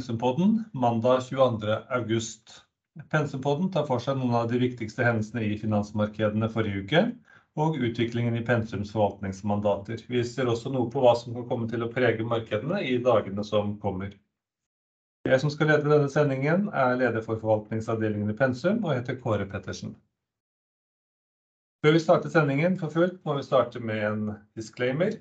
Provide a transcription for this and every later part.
Pensumpodden mandag 22. august. Pensumpodden tar for seg noen av de viktigste hendelsene i finansmarkedene forrige uke, og utviklingen i Pensums forvaltningsmandater. Vi ser også noe på hva som kan komme til å prege markedene i dagene som kommer. Jeg som skal lede denne sendingen er leder for forvaltningsavdelingen i Pensum og heter Kåre Pettersen. Før vi starter sendingen for fullt, må vi starte med en disclaimer.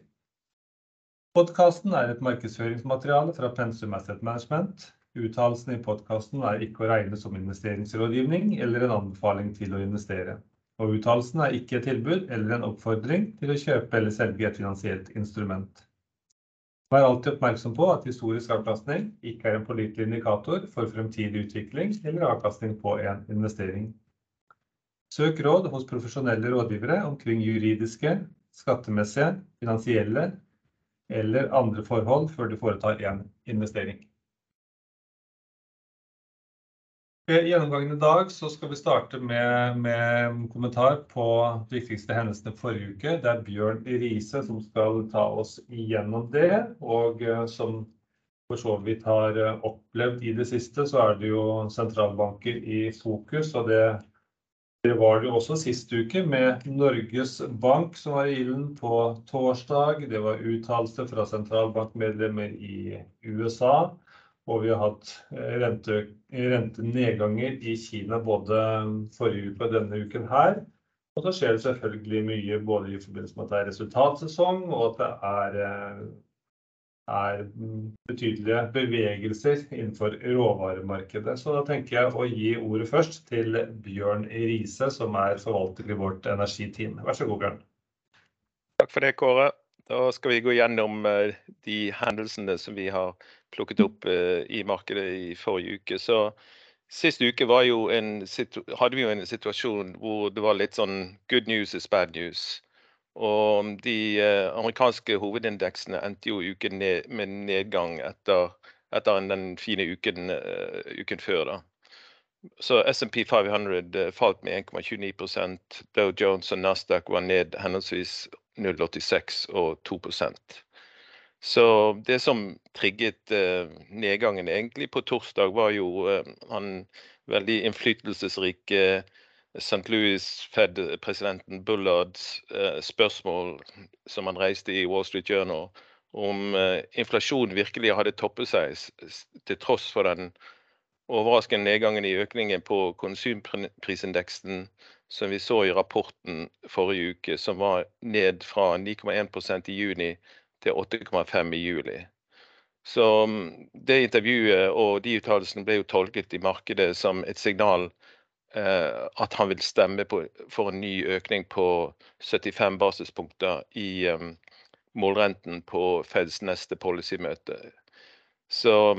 Podcasten er et markedsføringsmateriale fra Pensum Asset Management. Uttalelsene i podcasten er ikke å regne som investeringsrådgivning eller en anbefaling til å investere. Og uttalelsen er ikke et tilbud eller en oppfordring til å kjøpe eller selge et finansielt instrument. Vær alltid oppmerksom på at historisk avkastning ikke er en pålitelig indikator for fremtidig utvikling eller avkastning på en investering. Søk råd hos profesjonelle rådgivere omkring juridiske, skattemessige, finansielle eller andre forhold før du foretar en investering. Ved gjennomgangen i dag skal vi starte med en kommentar på de viktigste hendelsene forrige uke. Det er Bjørn Riise som skal ta oss igjennom det, og som for så vidt har opplevd i det siste, så er det jo sentralbanker i fokus, og det var det også sist uke med Norges Bank som var i ilden på torsdag. Det var uttalelser fra sentralbankmedlemmer i USA, og vi har hatt rentenedganger i Kina både forrige uke og denne uken her. Og så skjer det selvfølgelig mye både i forbindelse med at det er resultatsesong og at det er betydelige bevegelser innenfor råvaremarkedet. Så da tenker jeg å gi ordet først til Bjørn Riise, som er forvalter i vårt energiteam. Vær så god, Bjørn! Takk for det, Kåre. Da skal vi gå gjennom de hendelsene som vi har plukket opp i markedet i forrige uke. Så sist uke hadde vi jo en situasjon hvor det var litt sånn good news is bad news. Og de amerikanske hovedindeksene endte jo uken med nedgang etter den fine uken før da. Så S&P 500 falt med 1,29%. Dow Jones og Nasdaq var ned henholdsvis 0,86% og 2%. Så det som trigget nedgangen egentlig på torsdag var jo han veldig innflytelsesrike St. Louis Fed-presidenten Bullards spørsmål som han reiste i Wall Street Journal om inflasjonen virkelig hadde toppet seg til tross for den overraskende nedgangen i økningen på konsumprisindeksen som vi så i rapporten forrige uke, som var ned fra 9,1% i juni til 8,5% i juli. Så det intervjuet og de uttalelsene ble jo tolket i markedet som et signal at han vil stemme for en ny økning på 75 basispunkter i målrenten på Feds neste policymøte. Så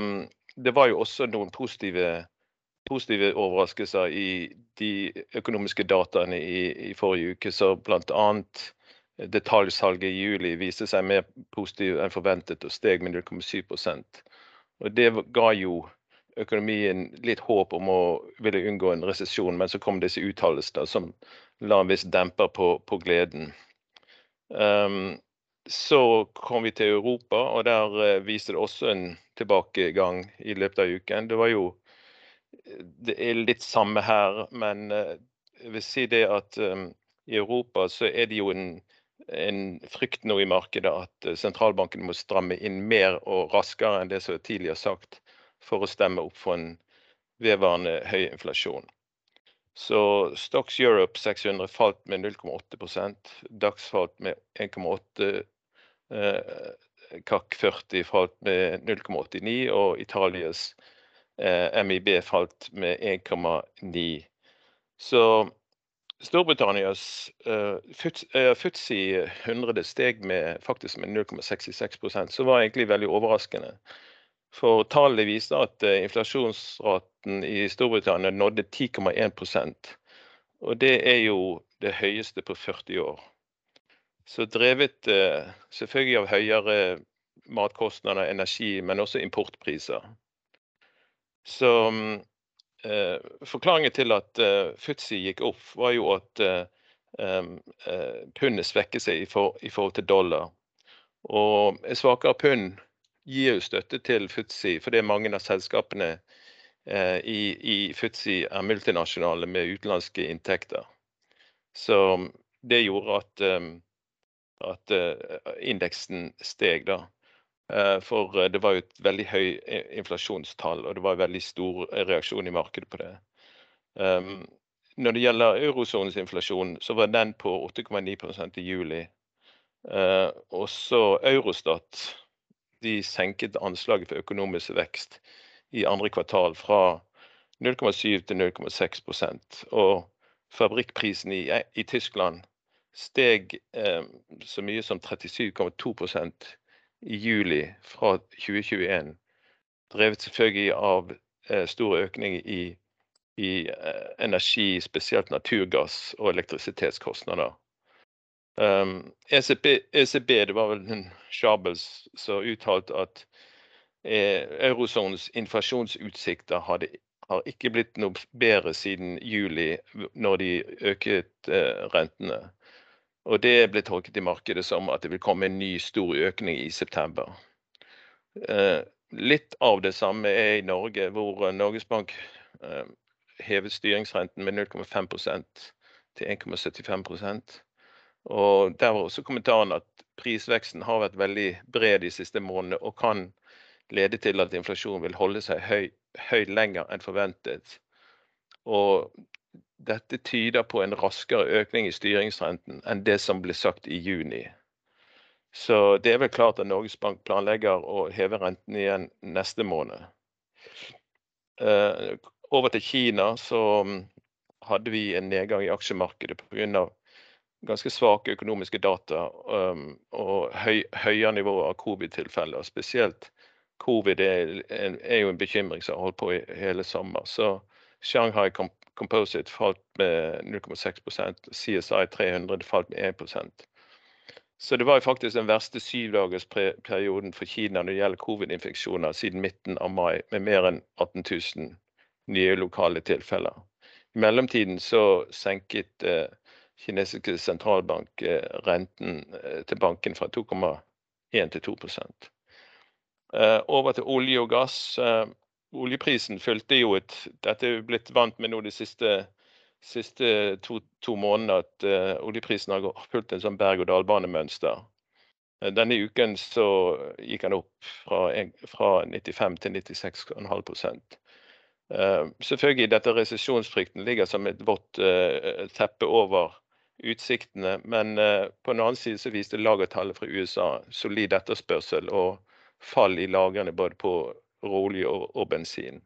det var jo også noen positive overraskelser i de økonomiske dataene i forrige uke. Så blant annet detaljsalget i juli viste seg mer positiv enn forventet og steg med 0,7%. Og det ga jo økonomien litt håp om å ville unngå en resesjon. Men så kom disse uttalelsene som la en viss demper på gleden. Så kom vi til Europa, og der viste det også en tilbakegang i løpet av uken. Det var jo litt samme her, men jeg vil si det at i Europa så er det jo en frykt nå i markedet at sentralbanken må stramme inn mer og raskere enn det som tidligere sagt for å stemme opp for en vedvarende høy inflasjon. Så Stocks Europe 600 falt med 0,8%. DAX falt med 1,8%. CAC 40 falt med 0,89% og Italias MIB falt med 1,9%. Så Storbritannias FTSE 100 steg med faktisk med 0,66%, som var egentlig veldig overraskende. For tallene viser at inflasjonsraten i Storbritannia nådde 10,1%, og det er jo det høyeste på 40 år. Så drevet selvfølgelig av høyere matkostnader, energi, men også importpriser. Så forklaringen til at FTSE gikk opp var jo at pundet svekket seg i forhold til dollar. Og svakere pund gir jo støtte til Futsi, fordi mange av selskapene i, i Futsi er multinasjonale med utenlandske inntekter. Så det gjorde at, at indeksen steg da. For det var jo et veldig høy inflasjonstall, og det var en veldig stor reaksjon i markedet på det. Når det gjelder eurosonens inflasjon, så var den på 8,9% i juli. Og så Eurostat, de senket anslaget for økonomisk vekst i andre kvartal fra 0,7 til 0,6%. Og fabrikkprisen i Tyskland steg så mye som 37,2% i juli fra 2021. Drevet selvfølgelig av stor økning i energi, spesielt naturgass og elektrisitetskostnader. ECB, det var vel Schabels, som uttalte at eurosonens inflasjonsutsikter har ikke blitt noe bedre siden juli, når de øket rentene. Og det ble tolket i markedet som at det vil komme en ny stor økning i september. Litt av det samme er i Norge, hvor Norges Bank hevet styringsrenten med 0,5% til 1,75%. Og der var også kommentaren at prisveksten har vært veldig bred de siste månedene og kan lede til at inflasjonen vil holde seg høy, høy lenger enn forventet. Og dette tyder på en raskere økning i styringsrenten enn det som ble sagt i juni. Så det er vel klart at Norges Bank planlegger å heve renten igjen neste måned. Over til Kina, så hadde vi en nedgang i aksjemarkedet av ganske svake økonomiske data og høyere nivåer av covid-tilfeller. Spesielt covid er jo en bekymring som har holdt på i hele sommer. Så Shanghai Composite falt med 0,6%, CSI 300 falt med 1%. Så det var jo faktisk den verste syvdagersperioden for Kina når det gjelder covid-infeksjoner siden midten av mai, med mer enn 18,000 nye lokale tilfeller. I mellomtiden så senket kinesiske sentralbank renten til banken fra 2,1% til 2%. Over til olje og gass. Oljeprisen fulgte jo et, dette er jo blitt vant med nå de siste to månedene, at oljeprisen har fulgt en sånn berg- og dalbanemønster. Denne uken så gikk den opp fra 95% til 96,5%. Selvfølgelig, dette resesjonsfrykten ligger som et vått teppe over utsiktene, men på den annen side så viste lagertallet fra USA solid etterspørsel og fall i lagrene både på råolje og bensin.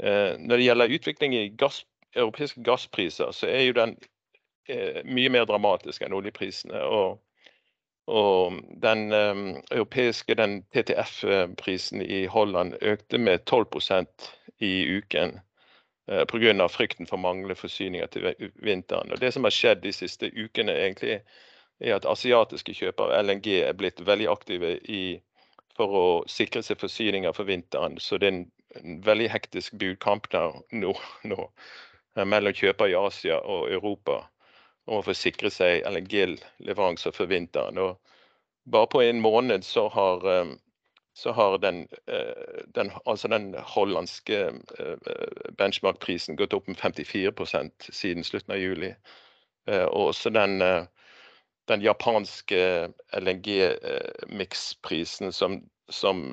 Når det gjelder utvikling i gass, europeiske gasspriser, så er jo den mye mer dramatisk enn oljeprisene. og Den europeiske TTF-prisen i Holland økte med 12% i uken grunn av frykten for manglende forsyninger til vinteren. Og Det som har skjedd de siste ukene egentlig, er at asiatiske kjøpere av LNG er blitt veldig aktive for å sikre seg forsyninger for vinteren. Så det er en veldig hektisk budkamp der nå mellom kjøpere i Asia og Europa om å få sikre seg LNG-leveranser for vinteren. Og Bare på en måned så har den hollandske benchmark-prisen gått opp med 54% siden slutten av juli. Og også den japanske LNG-miksprisen som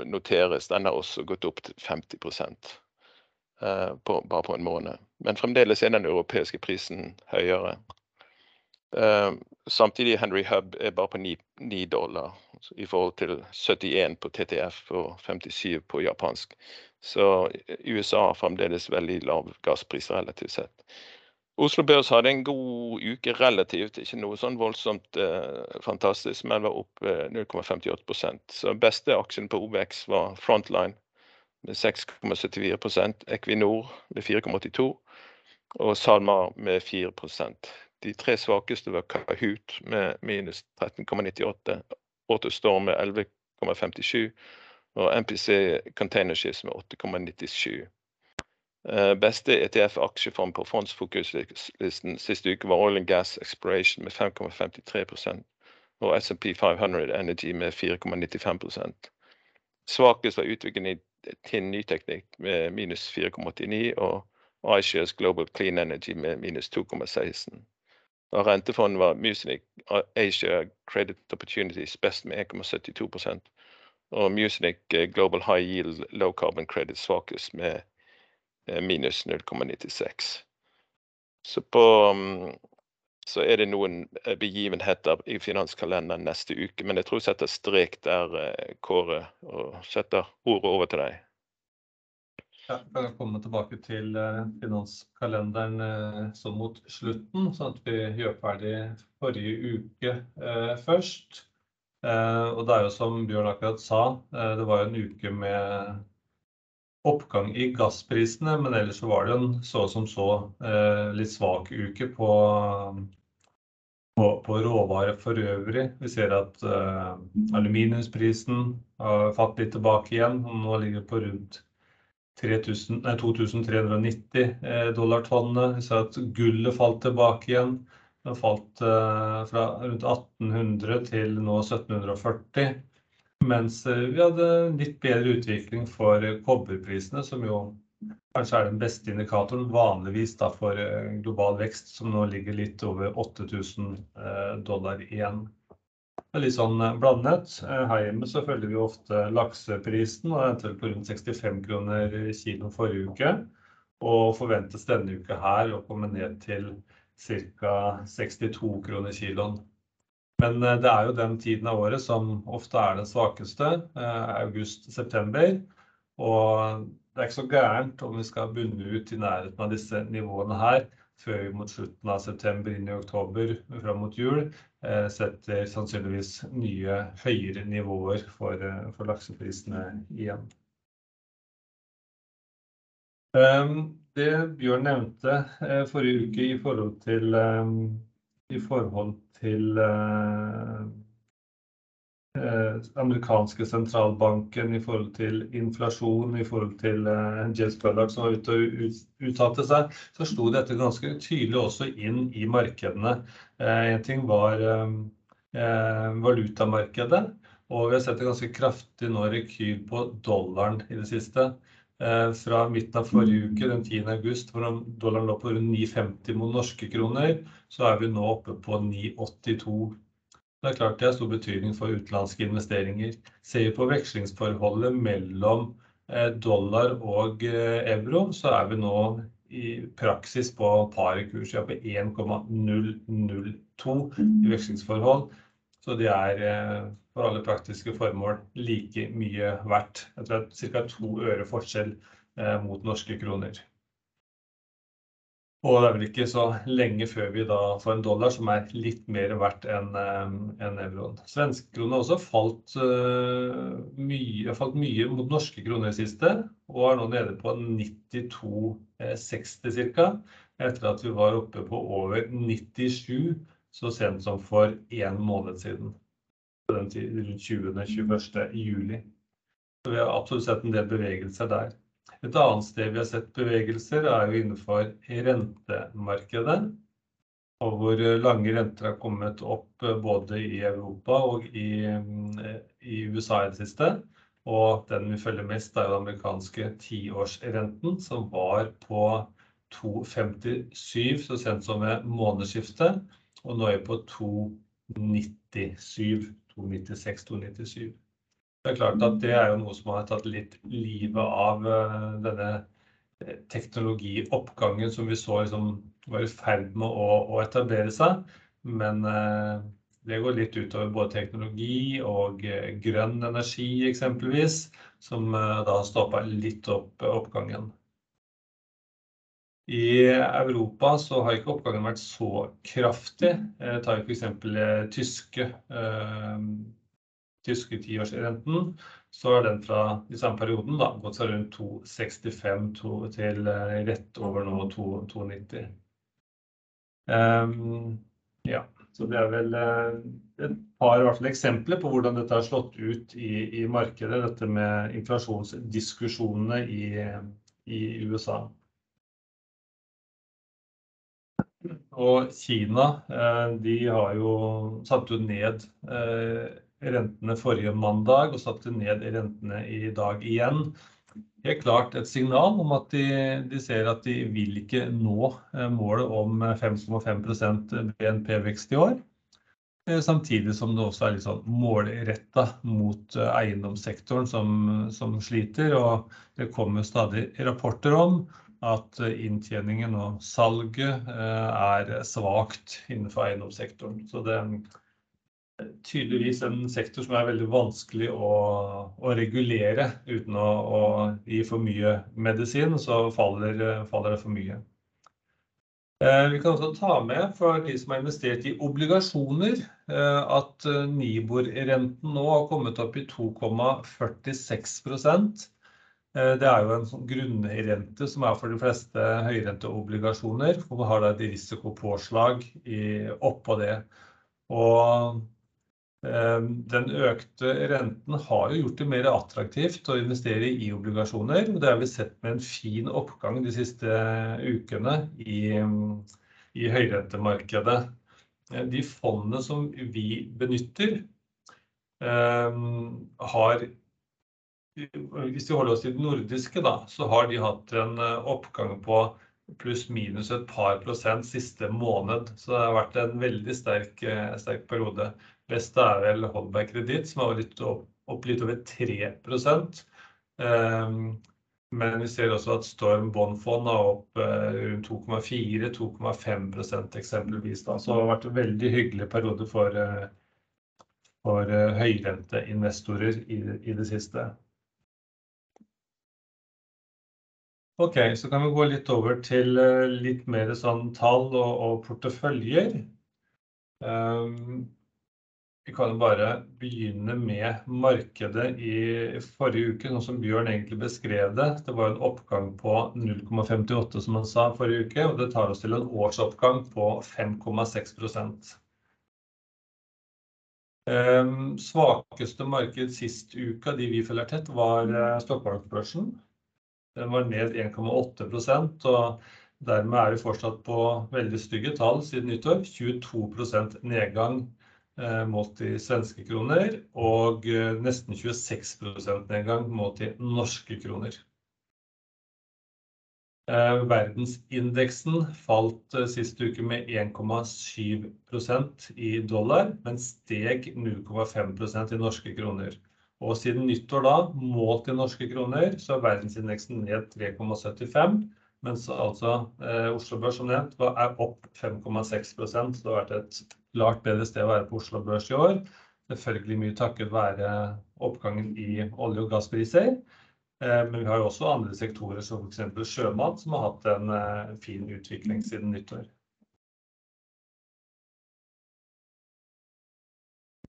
noteres, den har også gått opp til 50% bare på en måned. Men fremdeles er den europeiske prisen høyere. Samtidig Henry Hub er bare på $9 i forhold til 71 på TTF og 57 på japansk. Så USA har fremdeles veldig lav gasspris relativt sett. Oslo Børs hadde en god uke relativt, ikke noe sånn voldsomt fantastisk, men var opp 0,58%. Så beste aksjen på OBX var Frontline med 6,74%, Equinor med 4,82% og SalMar med 4%. De tre svakeste var Kahoot med minus 13,98%, AutoStore med 11,57% og MPC Container Ships med 8,97%. Beste ETF-aksjefond på fondsfokuslisten siste uke var Oil and Gas Exploration med 5,53% og S&P 500 Energy med 4,95%. Svakest var utviklingen Tinn Ny Teknikk med minus 4,89 og iShares Global Clean Energy med minus 2,16. Og rentefonden var Muzinich Asia Credit Opportunities best med 1,72% og Muzinich Global High Yield Low Carbon Credit svakest med minus 0,96. Så er det noen begivenheter i finanskalenderen neste uke, men jeg tror jeg setter strek der, Kåre, og setter ordet over til deg. Ja, jeg kan komme tilbake til finanskalenderen så mot slutten, sånn at vi gjør ferdig forrige uke først. Og det er jo som Bjørn akkurat sa, det var jo en uke med oppgang i gassprisene, men ellers så var det en så som så litt svak uke på råvarer for øvrig. Vi ser at aluminiumsprisen har fatt litt tilbake igjen, og nå ligger på rundt $2,390 tonnet. Vi ser at gullet falt tilbake igjen. Det har falt fra rundt 1800 til nå 1740, mens vi hadde litt bedre utvikling for kobberprisene, som jo kanskje er den beste indikatoren vanligvis da for global vekst, som nå ligger litt over 8000 dollar igjen. Er litt sånn blandet. Her hjemme så følger vi ofte lakseprisen, og endte på rundt 65 kroner kilo forrige uke, og forventes denne uke her å komme ned til ca. 62 kroner kiloen. Men det er jo den tiden av året som ofte er den svakeste, august, september, og det er ikke så gærent om vi skal bunne ut i nærheten av disse nivåene her før vi mot slutten av september inn i oktober frem mot jul setter sannsynligvis nye høyere nivåer for lakseprisene igjen. Det Bjørn nevnte forrige uke i forhold til amerikanske sentralbanken, i forhold til inflasjon, i forhold til Jens Bullard som var ute og uttalte seg, så slo dette ganske tydelig også inn i markedene. En ting var valutamarkedet, og vi har sett en ganske kraftig nå rekyl på dollaren i det siste. Fra midten av forrige uke, den 10. august, hvor dollaren lå på rundt 9,50 mot norske kroner, så er vi nå oppe på 9,82. Det er klart det har stor betydning for utenlandske investeringer. Ser vi på vekslingsforholdet mellom dollar og euro, så er vi nå i praksis på parekurs, ja på 1,002 i vekslingsforhold. Så det er for alle praktiske formål like mye verdt. Jeg tror det er cirka to øre forskjell mot norske kroner. Og det er vel ikke så lenge før vi da får en dollar som er litt mer verdt enn euroen. Svenske kroner har også falt mye, falt mye mot norske kroner i siste, og er nå nede på 92,60 ca. etter at vi var oppe på over 97 så sent som for en måned siden. Den tiden rundt 20. juli. Så vi har absolutt sett en del bevegelser der. Et annet sted vi har sett bevegelser er jo innenfor rentemarkedet, og hvor lange renter har kommet opp både i Europa og i USA i det siste. Og den vi følger mest er den amerikanske tiårsrenten, som var på 2,57 så sent som ved månedsskiftet, og nå er vi på 2,97, 2,96, 2,97. Det er klart at det er jo noe som har tatt litt livet av denne teknologioppgangen som vi så var i ferd med å etablere seg. Men det går litt utover både teknologi og grønn energi eksempelvis, som da har stoppet litt opp oppgangen. I Europa så har ikke oppgangen vært så kraftig. Tar f.eks. eksempel tyske tiårsrenten, så har den fra i samme perioden da gått seg rundt 2,65 til rett over nå 2,90. Ja, så det er vel et par fall eksempler på hvordan dette har slått ut i markedet, dette med inflasjonsdiskusjonene i USA. Og Kina, de har jo satt ned rentene forrige mandag og satte ned rentene i dag igjen. Helt klart et signal om at de, de ser at de vil ikke nå målet om 5,5% BNP-vekst i år. Samtidig som det også er litt sånn målrettet mot eiendomssektoren som, som sliter. Og det kommer stadig rapporter om at inntjeningen og salget er svakt innenfor eiendomssektoren. Så det tydeligvis en sektor som er veldig vanskelig å, å regulere uten å, å gi for mye medisin, så faller, faller det for mye. Vi kan også ta med for de som har investert i obligasjoner, at Nibor-renten nå har kommet opp i 2,46%. Det er jo en sånn grunnrente som er for de fleste høyrenteobligasjoner, hvor man har et risikopåslag oppå det. Og den økte renten har jo gjort det mer attraktivt å investere i obligasjoner. Det har vi sett med en fin oppgang de siste ukene i høyrentemarkedet. De fondene som vi benytter har, hvis vi holder oss til det nordiske da, så har de hatt en oppgang på pluss minus et par prosent siste måned. Så det har vært en veldig sterk, sterk periode. Beste er vel Holberg Kreditt, som har litt opp litt over 3%. Men vi ser også at Storm Bondfond er opp rundt 2,4-2,5% eksempelvis. Så det har vært en veldig hyggelig periode for, for høyrenteinvestorer i det siste. Ok, så kan vi gå litt over til litt mer sånn tall og porteføljer. Vi kan bare begynne med markedet i forrige uke, sånn som Bjørn egentlig beskrev det. Det var en oppgang på 0,58 som han sa forrige uke, og det tar oss til en årsoppgang på 5,6%. Svakeste marked sist uke, de vi følger tett, var Stockholmsbørsen. Den var ned 1,8%, og dermed er vi fortsatt på veldig stygge tall siden nyttår. 22% nedgang målt i svenske kroner og nesten 26% nedgang målt i norske kroner. Verdensindeksen falt sist uke med 1,7% i dollar, men steg 0,5% i norske kroner. Og siden nyttår da, målt i norske kroner, så er verdensindeksen ned 3,75%, mens altså Oslo Børs som nevnt er opp 5,6%. Så det har vært et klart bedre sted å være på Oslo Børs i år. Selvfølgelig mye takket være oppgangen i olje- og gasspriser. Men vi har jo også andre sektorer, som eksempel sjømat, som har hatt en fin utvikling siden nyttår.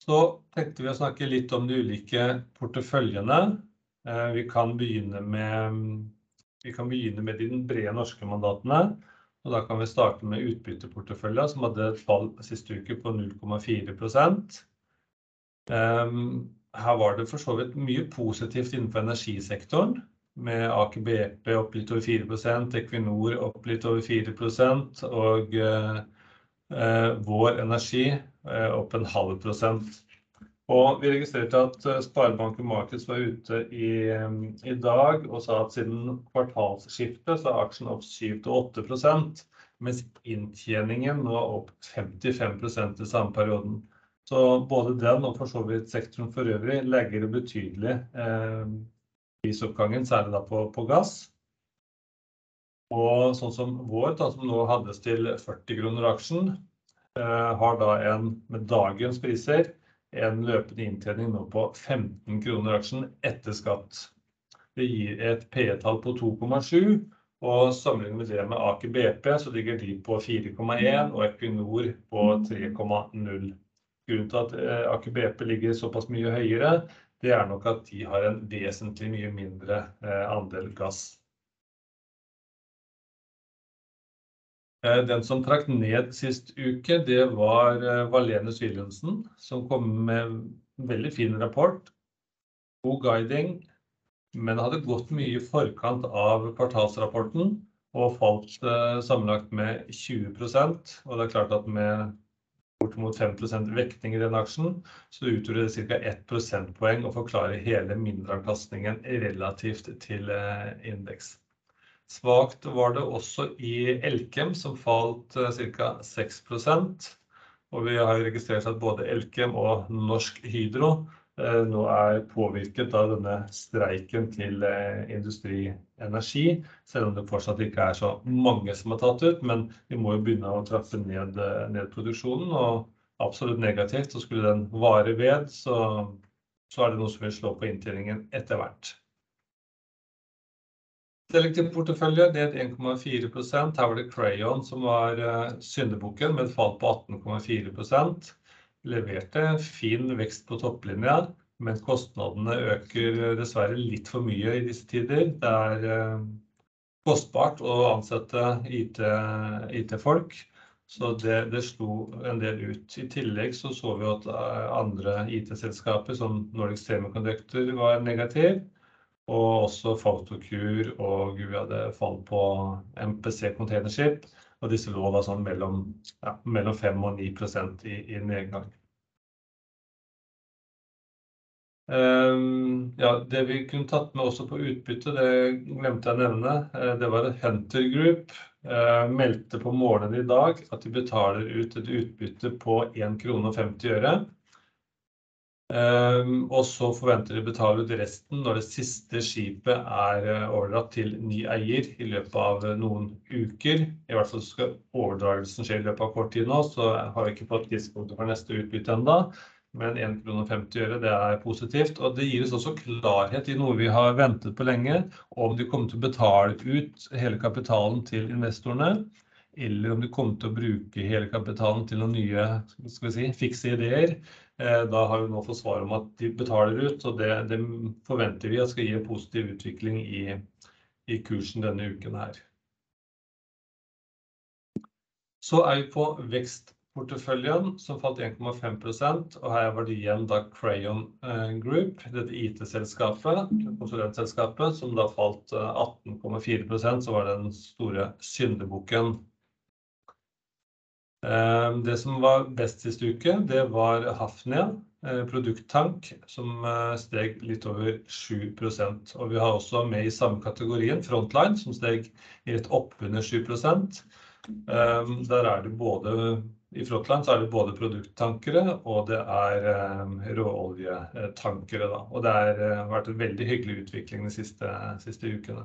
Så tenkte vi å snakke litt om de ulike porteføljene. Vi kan begynne med de brede norske mandatene, og da kan vi starte med utbytteporteføljen, som hadde et fall siste uke på 0,4 um, Her var det for så vidt mye positivt innenfor energisektoren, med Aker BP opp litt over 4%, Equinor opp litt over 4%, og Vår Energi opp 0,5%. Og vi registrerte at Sparebanken Markets var ute i dag og sa at siden kvartalsskiftet så er aksjen opp 7-8%, mens inntjeningen nå er opp 55% i samme perioden. Så både den og for så vidt sektoren for øvrig legger det betydelig prisoppgangen, særlig da på gass. Og sånn som Vår, da, som nå handles til 40 kroner aksjen, har da en med dagens priser en løpende inntjening nå på 15 kroner aksjen etter skatt. Det gir et PE-tall på 2,7, og sammenlignet med det med Aker BP, så ligger de på 4,1 og Equinor på 3,0. Grunnen til at Aker BP ligger såpass mye høyere, det er nok at de har en vesentlig mye mindre andel gass. Den som trakk ned sist uke, det var Valene Wilhelmsen, som kom med en veldig fin rapport. God guiding, men hadde gått mye i forkant av kvartalsrapporten og falt sammenlagt med 20%. Og det er klart at med bortimot 5% vekting i den aksjen, så utgjorde det ca. 1 prosentpoeng å forklare hele mindreavkastningen relativt til indeks. Svakt var det også i Elkem, som falt ca. 6%. Vi har registrert at både Elkem og Norsk Hydro nå er påvirket av denne streiken til Industri Energi, selv om det fortsatt ikke er så mange som har tatt ut. Men vi må jo begynne å trappe ned produksjonen, og absolutt negativt. Skulle den vare ved, så er det noe som vil slå på inntjeningen etter hvert. Selektiv portefølje ned 1,4%. Her var det Crayon som var syndebukken med et fall på 18,4%. Leverte fin vekst på topplinja, men kostnadene øker dessverre litt for mye i disse tider. Det er kostbart å ansette IT-folk, så det slo en del ut. I tillegg så vi at andre IT-selskaper som Nordic Semiconductor var negativ, og også Photocure, og vi hadde fall på MPC Containership, og disse lå da sånn mellom 5% og 9 i, i nedgang. Ja, det vi kunne tatt med også på utbytte, det glemte jeg å nevne. Det var Hunter Group meldte på morgenen i dag at de betaler ut et utbytte på 1,50 kroner. Og så forventer de å betale ut resten når det siste skipet er overdratt til ny eier i løpet av noen uker. I hvert fall skal overdragelsen skje i løpet av kort tid nå, så har vi ikke fått tidspunktet for neste utbytte enda. Men 1,50 kroner, det er positivt, og det gir oss også klarhet i noe vi har ventet på lenge. Om de kommer til å betale ut hele kapitalen til investorene, eller om de kommer til å bruke hele kapitalen til noen nye, skal vi si, fikse ideer. Da har vi nå fått svar om at de betaler ut, og det forventer vi at skal gi en positiv utvikling i kursen denne uken her. Så er vi på vekstporteføljen som falt 1,5%, og her var det igjen da Crayon Group, dette IT-selskapet, konsulentselskapet, som da falt 18,4%. Så var det den store syndebukken. Det som var best sist uke, det var Hafnia produkttank, som steg litt over 7%. Og vi har også med i samme kategorien Frontline, som steg litt oppunder 7%. Der er det både i Frontline så er det både produkttankere, og det er råoljetankere da. Og det har vært en veldig hyggelig utvikling de siste ukene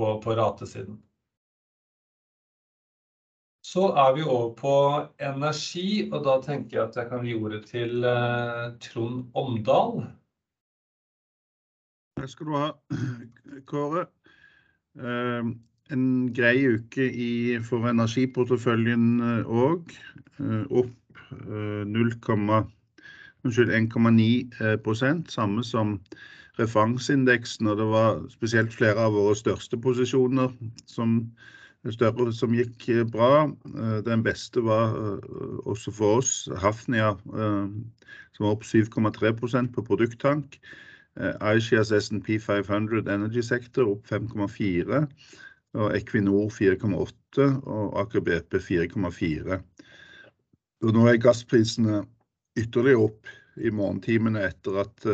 på ratesiden. Så er vi over på energi, og da tenker jeg at jeg kan gi ordet til Trond Omdal. Takk skal du ha, Kåre. En grei uke for energiporteføljen og opp 1,9%, samme som referanseindeksen. Det var spesielt flere av våre største posisjoner som gikk bra. Den beste var også for oss Hafnia, som var opp 7,3% på produkttank. iShares S&P 500 Energy Sector opp 5,4%, og Equinor 4,8%, og Aker BP 4,4%. Nå er gassprisene ytterligere opp i morgentimene etter at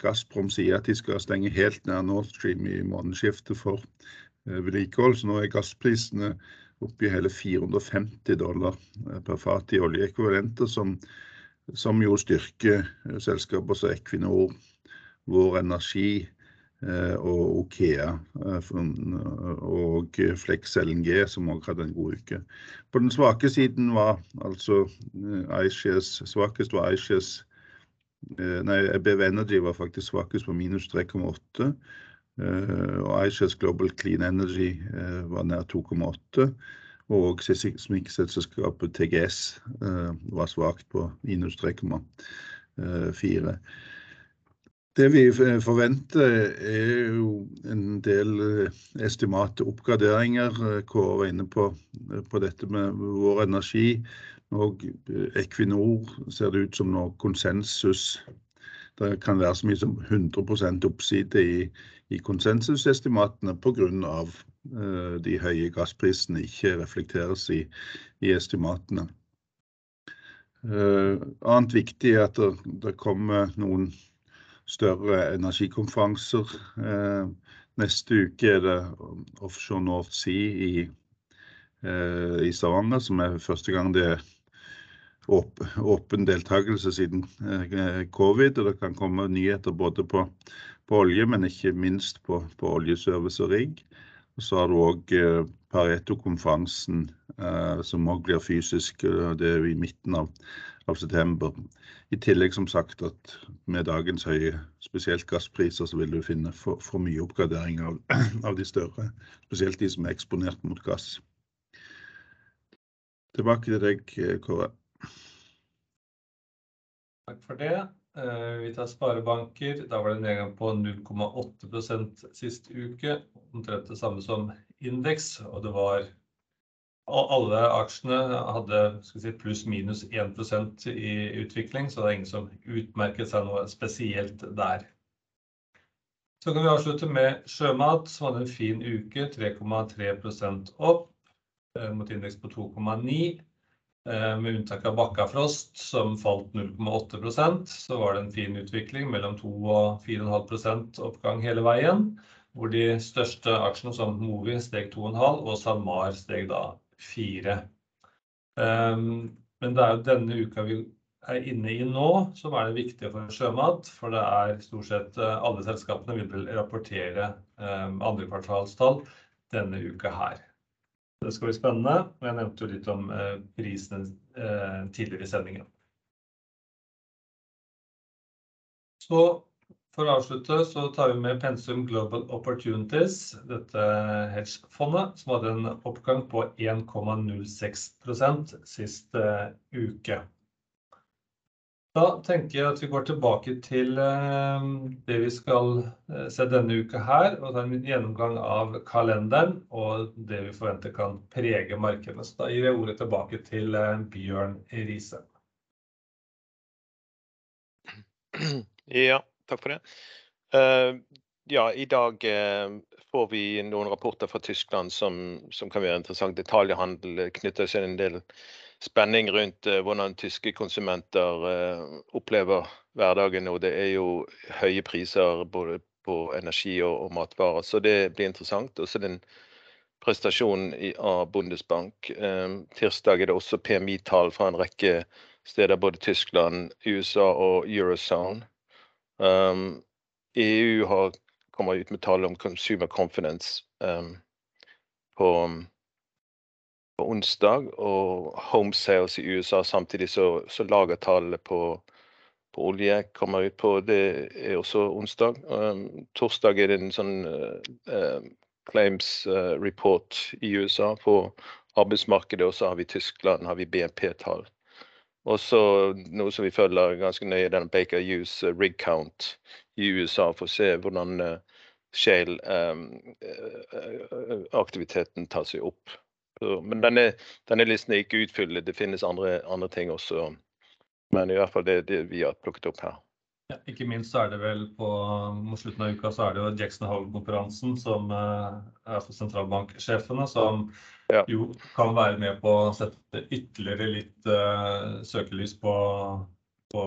Gazprom sier at de skal stenge helt ned Nord Stream i månedsskiftet for vedlikehold. Så nå er gassprisene oppe i hele 450 dollar per fat i oljeekvivalenter, som jo styrker selskaper som Equinor, Vår Energi og OKEA, og Flex LNG, som òg hadde en god uke. På den svake siden var altså iShares svakest var iShares. Nei, BV Energy var faktisk svakest på minus 3,8%, og iShares Global Clean Energy var nær 2,8%, og seismikkselskapet TGS var svakt på minus 3,4%. Det vi forventer er jo en del estimate oppgraderinger. Kåre var inne på dette med Vår Energi og Equinor ser det ut som nå konsensus. Det kan være så mye som 100% oppside i konsensusestimatene på grunn av de høye gassprisene ikke reflekteres i estimatene. Eh, annet viktig er at det, det kommer noen større energikonferanser. Eh, neste uke er det Offshore North Sea i, eh, i Stavanger, som er første gang det er åp, åpen deltakelse siden eh, covid. Og det kan komme nyheter både på, på olje, men ikke minst på, på oljeservice og rigg. Og så har du òg eh, Pareto-konferansen, eh, som òg blir fysisk. Det er i midten av, av, september. I tillegg som sagt at med dagens høye, spesielt gasspriser, så vil du finne for, for mye oppgradering av, av, de større. Spesielt de som er eksponert mot gass. Tilbake til deg, Kåre. Takk for det. Eh, vi tar sparebanker. Da var det en nedgang på 0,8% sist uke. Omtrent det samme som indeks. Og det var alle aksjene hadde si, pluss-minus 1% i utvikling, så det er ingen som utmerket seg noe spesielt der. Så kan vi avslutte med sjømat, som hadde en fin uke. 3,3 opp eh, mot indeks på 2,9. Eh, med unntak av Bakkafrost, som falt 0,8% så var det en fin utvikling mellom 2 og 4,5% oppgang hele veien. Hvor de største aksjene, som Movi, steg 2,5 og SalMar steg da 4. Ehm, men det er jo denne uka vi er inne i nå, som er det viktige for sjømat. For det er stort sett eh, alle selskapene vil rapportere andre kvartalstall denne uka her. Det skal bli spennende. og Jeg nevnte jo litt om eh, prisene eh, tidligere i sendingen. Så for å avslutte så tar vi med Pensum Global Opportunities, dette hedgefondet, som hadde en oppgang på 1,06% sist uh, uke. Da tenker jeg at vi går tilbake til eh, det vi skal eh, se denne uka her, og ta en gjennomgang av kalenderen og det vi forventer kan prege markedene. Så da gir jeg ordet tilbake til eh, Bjørn Riise. Ja, takk for det. ja, i dag får vi noen rapporter fra Tyskland som, som kan være interessant. Detaljhandel knytter seg en del spenning rundt uh, hvordan tyske konsumenter uh, opplever hverdagen. Og det er jo høye priser både på energi og, matvarer, så det blir interessant. Også den prestasjonen av Bundesbank. Um, tirsdag er det også PMI-tall fra en rekke steder, både Tyskland, USA og Eurozone. EU har, kommer ut med tall om consumer confidence um, på på onsdag, og home sales i USA samtidig så, så lagertallet på, på, olje kommer ut på det er også onsdag. Um, torsdag er det en sånn uh, claims uh, report i USA på arbeidsmarkedet, og så har vi Tyskland, har vi BNP-tall. Og så noe som vi følger ganske nøye, den Baker Hughes uh, rig count i USA, for å se hvordan uh, shale-aktiviteten um, tar seg opp. Men denne, denne, listen er ikke utfyllende. Det finnes andre, andre, ting også. Men i hvert fall det, det vi har plukket opp her. Ja, ikke minst er det vel på mot slutten av uka så er det jo Jackson Hole-konferansen som uh, er for sentralbanksjefene, som ja. jo kan være med på å sette ytterligere litt uh, søkelys på, på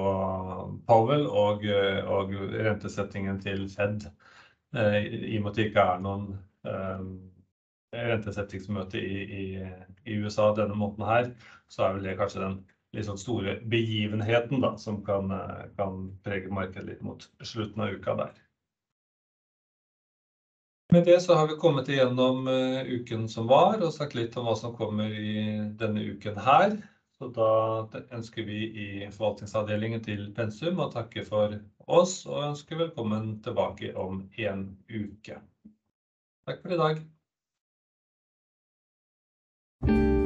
Powell og, og, rentesettingen til Fed. Uh, I og med at det ikke er noen rentesettingsmøte i, i, i, USA denne måneden her, så er vel det kanskje den sånn store begivenheten da, som kan, kan prege markedet litt mot slutten av uka der. Med det så har vi kommet igjennom uh, uken som var, og sagt litt om hva som kommer i denne uken her. Så da ønsker vi i forvaltningsavdelingen til Pensum å takke for oss, og ønsker velkommen tilbake om en uke. Takk for i dag. thank you